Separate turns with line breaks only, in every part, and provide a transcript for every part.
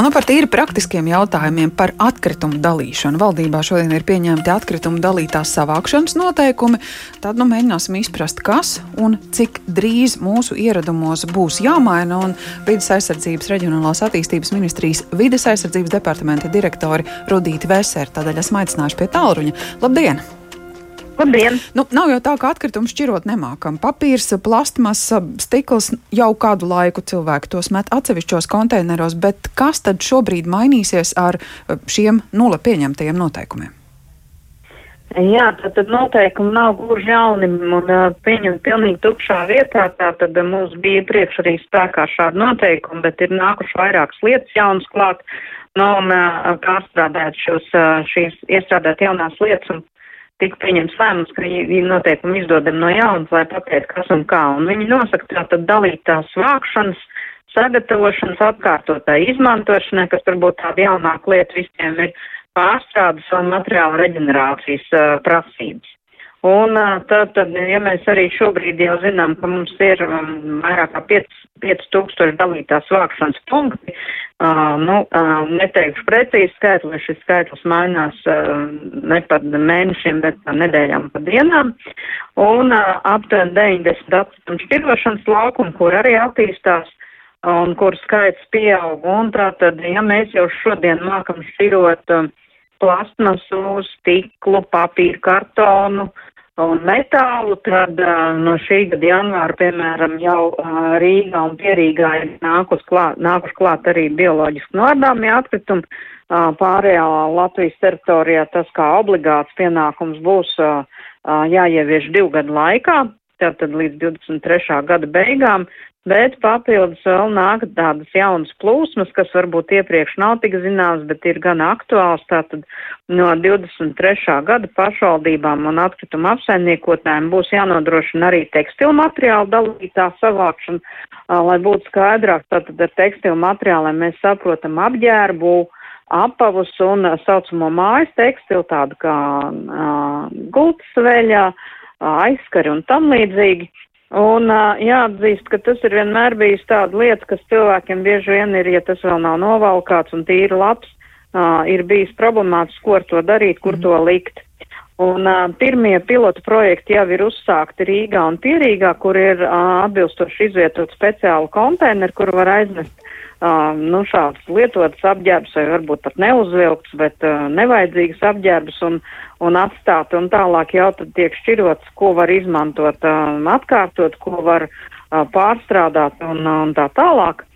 Un nu par tīri praktiskiem jautājumiem par atkritumu dalīšanu. Valdībā šodien ir pieņemti atkritumu dalītās savākšanas noteikumi. Tad nu mēģināsim izprast, kas un cik drīz mūsu ieradumos būs jāmaina. Vides aizsardzības reģionālās attīstības ministrijas vides aizsardzības departamenta direktori Rudīti Veseri. Tādēļ esmu aicinājuši pie tālruņa. Labdien!
Labdien!
Nu, nav jau tā, ka atkritumu šķirot nemākam. Papīrs, plastmasa, stikls jau kādu laiku cilvēki tos met atsevišķos konteineros, bet kas tad šobrīd mainīsies ar eh, šiem nula pieņemtajiem noteikumiem?
Jā, tad, tad noteikumi nav gluži jauni un uh, pieņemti pilnīgi tukšā vietā. Tā tad uh, mums bija iepriekš arī spēkā šādi noteikumi, bet ir nākuši vairākas lietas jaunas klāt. Nu, un uh, kā strādāt šos, šīs iestrādāt jaunās lietas un tika pieņemts lēmums, ka noteikumi izdodam no jaunas, lai pateikt, kas un kā. Un viņi nosaka tātad dalītās vākšanas, sagatavošanas, atkārtotā izmantošanai, kas varbūt tāda jaunāka lieta visiem ir pārstrādes un materiāla reģenerācijas uh, prasības. Un tad, tad, ja mēs arī šobrīd jau zinām, ka mums ir um, vairāk kā 5000 dalītās vākšanas punkti, uh, nu, uh, neteikšu precīzi skaitli, šis skaitlis mainās uh, ne pat mēnešiem, bet pa nedēļām, pa dienām, un uh, aptuveni 90 atkritumu šķirošanas laukumu, kur arī attīstās un kur skaits pieaug, un tātad, ja mēs jau šodien mākam šķirot uh, plastmasu, stiklu, papīru, kartonu, uh, un metālu, tad no šī gada janvāra, piemēram, jau Rīgā un Pierīgā ir nākus klāt, nākuši klāt arī bioloģiski noardāmie atkritumi. Pārējā Latvijas teritorijā tas kā obligāts pienākums būs jāievieš divu gadu laikā, tātad līdz 23. gada beigām, Bet papildus vēl nāk tādas jaunas plūsmas, kas varbūt iepriekš nav tik zināmas, bet ir gan aktuāls. Tātad no 23. gada pašvaldībām un atkrituma apsaimniekotājiem būs jānodrošina arī tekstilu materiālu dalītā savākšana, lai būtu skaidrāk. Tātad ar tekstilu materiāliem mēs saprotam apģērbu, apavus un saucamo mājas tekstilu, tādu kā uh, gultas veļā, aizskari un tam līdzīgi. Un jāatzīst, ka tas ir vienmēr bijis tāda lieta, kas cilvēkiem bieži vien ir, ja tas vēl nav novalkāts un tīri labs, ir bijis problemātisks, ko ar to darīt, kur to likt. Un uh, pirmie pilotu projekti jau ir uzsākti Rīgā un Pierīgā, kur ir uh, atbilstoši izvietot speciālu konteineru, kur var aiznest uh, nu, šādas lietotas apģērbus vai varbūt pat neuzvilkts, bet uh, nevajadzīgas apģērbus un, un atstāt un tālāk jau tad tiek šķirots, ko var izmantot, uh, atkārtot, ko var uh, pārstrādāt un, un tā tālāk.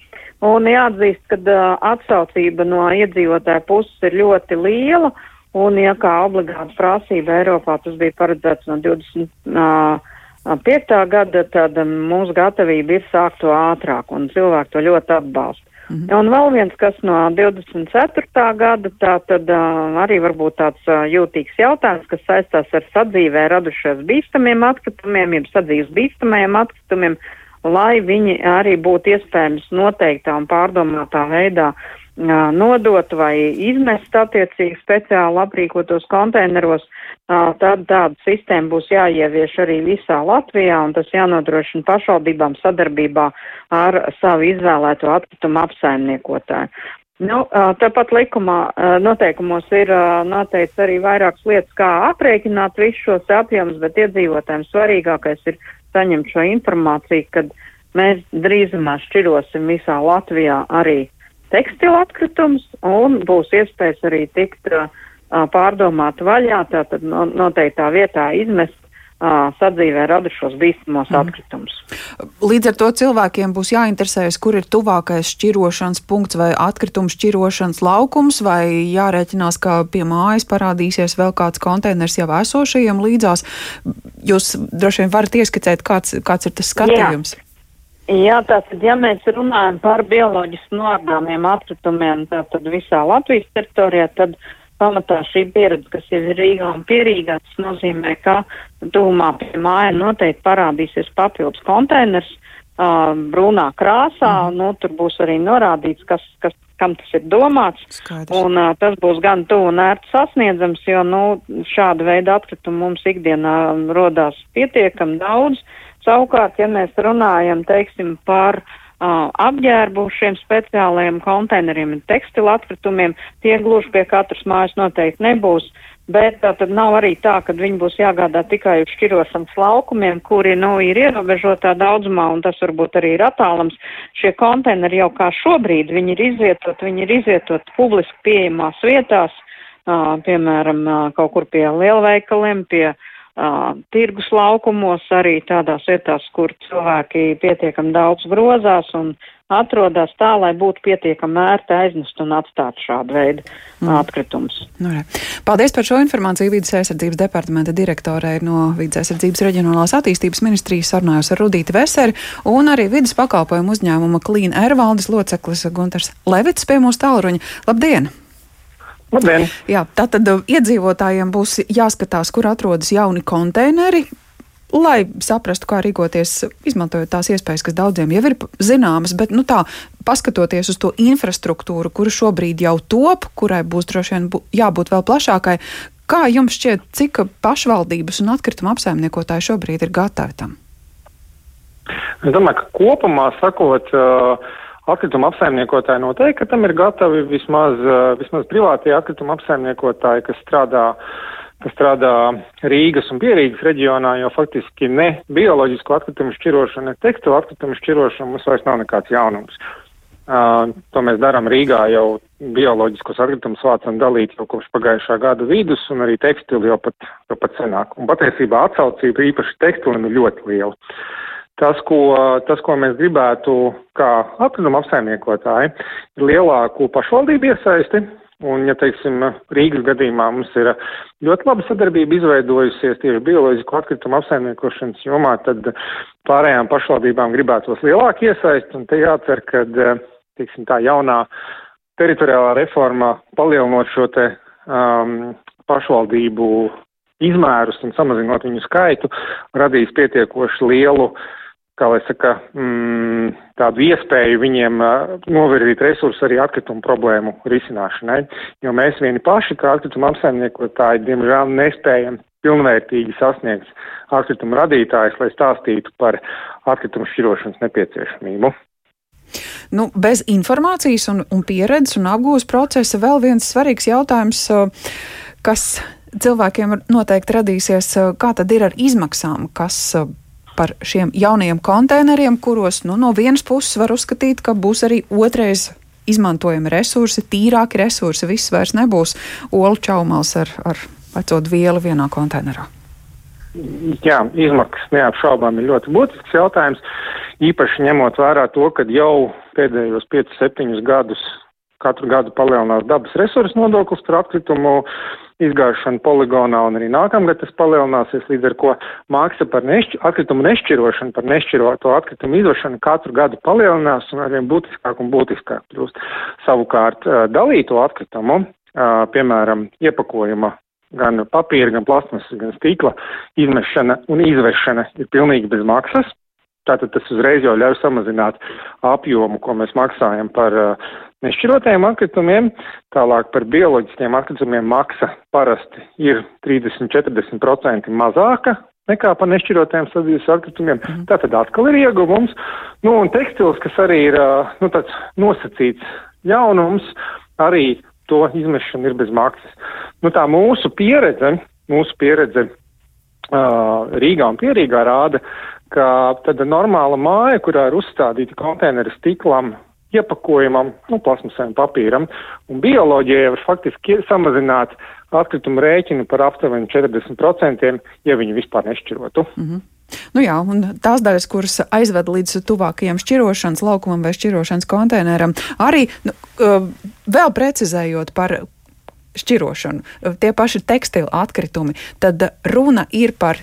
Un jāatzīst, ka uh, atsaucība no iedzīvotāja puses ir ļoti liela, un ja kā obligāta prasība Eiropā tas bija paredzēts no 20. Uh, Piektā gada tad mūsu gatavība ir sākt to ātrāk, un cilvēki to ļoti atbalsta. Mhm. Un vēl viens, kas no 24. gada, tā tad uh, arī varbūt tāds uh, jūtīgs jautājums, kas saistās ar sadzīvē radušies bīstamiem atkritumiem, jeb sadzīves bīstamajiem atkritumiem, lai viņi arī būtu iespējams noteiktā un pārdomātā veidā uh, nodot vai izmest attiecīgi speciāli aprīkotos konteineros, tad tāda sistēma būs jāievieš arī visā Latvijā, un tas jānodrošina pašvaldībām sadarbībā ar savu izvēlēto atkritumu apsaimniekotāju. Nu, tāpat likumā noteikumos ir noteikts arī vairākas lietas, kā aprēķināt visus šos apjomus, bet iedzīvotājiem svarīgākais ir saņemt šo informāciju, kad mēs drīzumā šķirosim visā Latvijā arī tekstilu atkritumus un būs iespējas arī tikt uh, pārdomāt vaļā, tātad no, noteiktā vietā izmest sadzīvē radušos bīstamos mm. atkritumus.
Līdz ar to cilvēkiem būs jāinteresējas, kur ir tuvākais šķirošanas punkts vai atkritumu šķirošanas laukums, vai jārēķinās, ka pie mājas parādīsies vēl kāds konteiners jau esošajiem līdzās. Jūs droši vien varat ieskicēt, kāds, kāds ir tas skatījums.
Jā. Jā, tātad, ja mēs runājam par bioloģiski noardāmiem atkritumiem, tātad visā Latvijas teritorijā, tad pamatā šī pieredze, kas ir Rīgā un Pierīgā, tas nozīmē, ka tuvumā pie māja noteikti parādīsies papildus konteiners uh, brūnā krāsā, mm. nu, tur būs arī norādīts, kas, kas, kam tas ir domāts, Skaidrs. un uh, tas būs gan tuvu un ērti sasniedzams, jo, nu, šāda veida atkritumu mums ikdienā rodās pietiekam daudz, Savukārt, ja mēs runājam, teiksim, par uh, apģērbu šiem speciālajiem konteineriem un tekstilu atkritumiem. Tie gluži pie katras mājas noteikti nebūs. Bet tā tad nav arī tā, ka viņi būs jāgādā tikai uz šķirošanas laukumiem, kuri, nu, ir ierobežotā daudzumā, un tas varbūt arī ir attālams. Šie konteineri jau kā šobrīd, viņi ir izvietot, viņi ir izvietot publiski pieejamās vietās, uh, piemēram, uh, kaut kur pie lielveikaliem, pie uh, uh, tirgus laukumos, arī tādās vietās, kur cilvēki pietiekami daudz grozās un atrodas tā, lai būtu pietiekami ērti aiznest un atstāt šādu veidu mm. atkritumus.
Nu, re. Paldies par šo informāciju. Vides aizsardzības departamenta direktorē no Vides aizsardzības reģionālās attīstības ministrijas sarunājos ar Rudīti Veseri un arī vidas pakalpojumu uzņēmuma Clean Air valdes loceklis Gunters Levits pie mūsu tālruņa. Labdien!
Labdien!
Jā, tātad uh, iedzīvotājiem būs jāskatās, kur atrodas jauni konteineri. Lai saprastu, kā rīkoties, izmantojot tās iespējas, kas daudziem jau ir zināmas, bet, nu tā, paskatoties uz to infrastruktūru, kura šobrīd jau top, kurai būs droši vien bū, jābūt vēl plašākai, kā jums šķiet, cik pašvaldības un atkrituma apsaimniekotāji šobrīd ir gatavi tam?
Es domāju, ka kopumā sakot, uh, Atkrituma apsaimniekotāji noteikti, ka tam ir gatavi vismaz, vismaz privātie atkrituma apsaimniekotāji, kas strādā, kas strādā Rīgas un Pierīgas reģionā, jo faktiski ne bioloģisku atkritumu šķirošana, ne tekstilu atkritumu šķirošana mums vairs nav nekāds jaunums. Uh, to mēs darām Rīgā jau bioloģiskos atkritumus vācam dalīt jau kopš pagājušā gada vidus un arī tekstilu jau pat, jau pat senāk. Un patiesībā atsaucība īpaši tekstilim ir ļoti liela. Tas ko, tas, ko mēs gribētu kā atkrituma apsaimniekotāji, ir lielāku pašvaldību iesaisti. Un, ja teiksim, Rīgas gadījumā mums ir ļoti laba sadarbība izveidojusies tieši bioloģisko atkritumu apsaimniekošanas jomā, tad pārējām pašvaldībām gribētos lielāku iesaisti. Un te jācer, ka, teiksim, tā jaunā teritoriālā reforma palielinot šo te um, pašvaldību izmērus un samazinot viņu skaitu, radīs pietiekoši lielu uh, kā lai saka, mm, tādu iespēju viņiem uh, novirzīt resursus arī atkritumu problēmu risināšanai, jo mēs vieni paši, kā atkrituma apsaimniekotāji, diemžēl nespējam pilnvērtīgi sasniegt atkritumu radītājus, lai stāstītu par atkritumu šķirošanas nepieciešamību.
Nu, bez informācijas un, un pieredzes un apgūves procesa vēl viens svarīgs jautājums, kas cilvēkiem noteikti radīsies, kā tad ir ar izmaksām, kas par šiem jaunajiem konteineriem, kuros nu, no vienas puses var uzskatīt, ka būs arī otrais izmantojami resursi, tīrāki resursi. Viss vairs nebūs olu čaumals ar, ar vecot vielu vienā konteinerā.
Jā, izmaksas neapšaubām ir ļoti būtisks jautājums, īpaši ņemot vērā to, ka jau pēdējos 5-7 gadus katru gadu palielinās dabas resursu nodoklis par atkritumu izgāšanu poligonā un arī nākamgad tas palielināsies, līdz ar ko māksla par nešķi, atkritumu nešķirošanu, par nešķiroto atkritumu izvešanu katru gadu palielinās un arvien būtiskāk un būtiskāk kļūst. Savukārt dalīto atkritumu, piemēram, iepakojuma gan papīra, gan plasmasas, gan stīkla izmešana un izvešana ir pilnīgi bez maksas. Tātad tas uzreiz jau ļauj samazināt apjomu, ko mēs maksājam par nešķirotajiem atkritumiem. Tālāk par bioloģiskiem atkritumiem maksa parasti ir 30-40% mazāka nekā par nešķirotajiem sadzīves atkritumiem. Mm. Tātad atkal ir ieguvums. Nu, un tekstils, kas arī ir nu, tāds nosacīts jaunums, arī to izmešana ir bez maksas. Nu, tā mūsu pieredze, mūsu pieredze uh, Rīgā un Pierīgā rāda, ka tāda normāla māja, kurā ir uzstādīti konteineri stiklam, iepakojumam, nu, plasmasēm, papīram, un bioloģijai var faktiski samazināt atkritumu rēķinu par aptuveni 40%, ja viņi vispār nešķirotu. Mm -hmm.
Nu jā, un tās daļas, kuras aizved līdz tuvākajam šķirošanas laukumam vai šķirošanas konteineram, arī nu, vēl precizējot par šķirošanu, tie paši tekstila atkritumi, tad runa ir par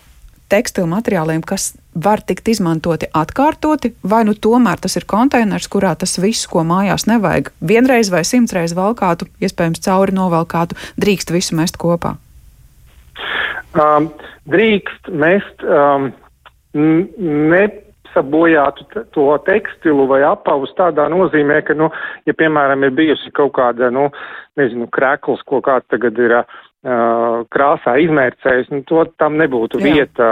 tekstilu materiāliem, kas var tikt izmantoti atkārtoti, vai nu tomēr tas ir konteiners, kurā tas viss, ko mājās nevajag, vienreiz vai simtreiz valkātu, iespējams cauri novalkātu, drīkst visu mest kopā?
Um, drīkst mest um, nesabojātu to tekstilu vai apavus tādā nozīmē, ka, nu, ja, piemēram, ir bijusi kaut kāda, nu, nezinu, krekls, ko kāds tagad ir uh, krāsā izmērcējis, nu, to tam nebūtu Jā. vieta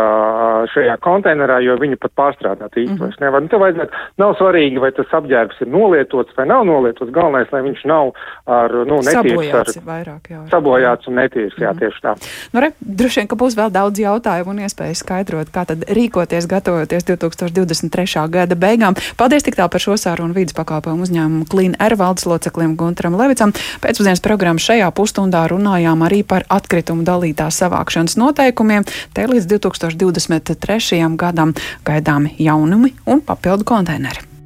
šajā konteinerā, jo viņu pat pārstrādāt īsti mm vairs nevar. Nu, tev vajadzētu, nav svarīgi, vai tas apģērbs ir nolietots vai nav nolietots, galvenais, lai viņš nav ar, nu, netīrs ar, vairāk, jā, sabojāts un netīrs, jā, mm -hmm. tieši tā.
Nu, re, droši vien, ka būs vēl daudz jautājumu un iespējas skaidrot, kā tad rīkoties, gatavoties 2023. gada beigām. Paldies tik tālu par šo sārunu vidas pakalpojumu uzņēmumu Clean Air valdes loceklim Gunteram Levicam. Pēcpusdienas programmas šajā pusstundā runājām arī par atkritumu dalītās savākšanas noteikumiem. Te līdz 2023. gadam gaidāmi jaunumi un papildu konteineri.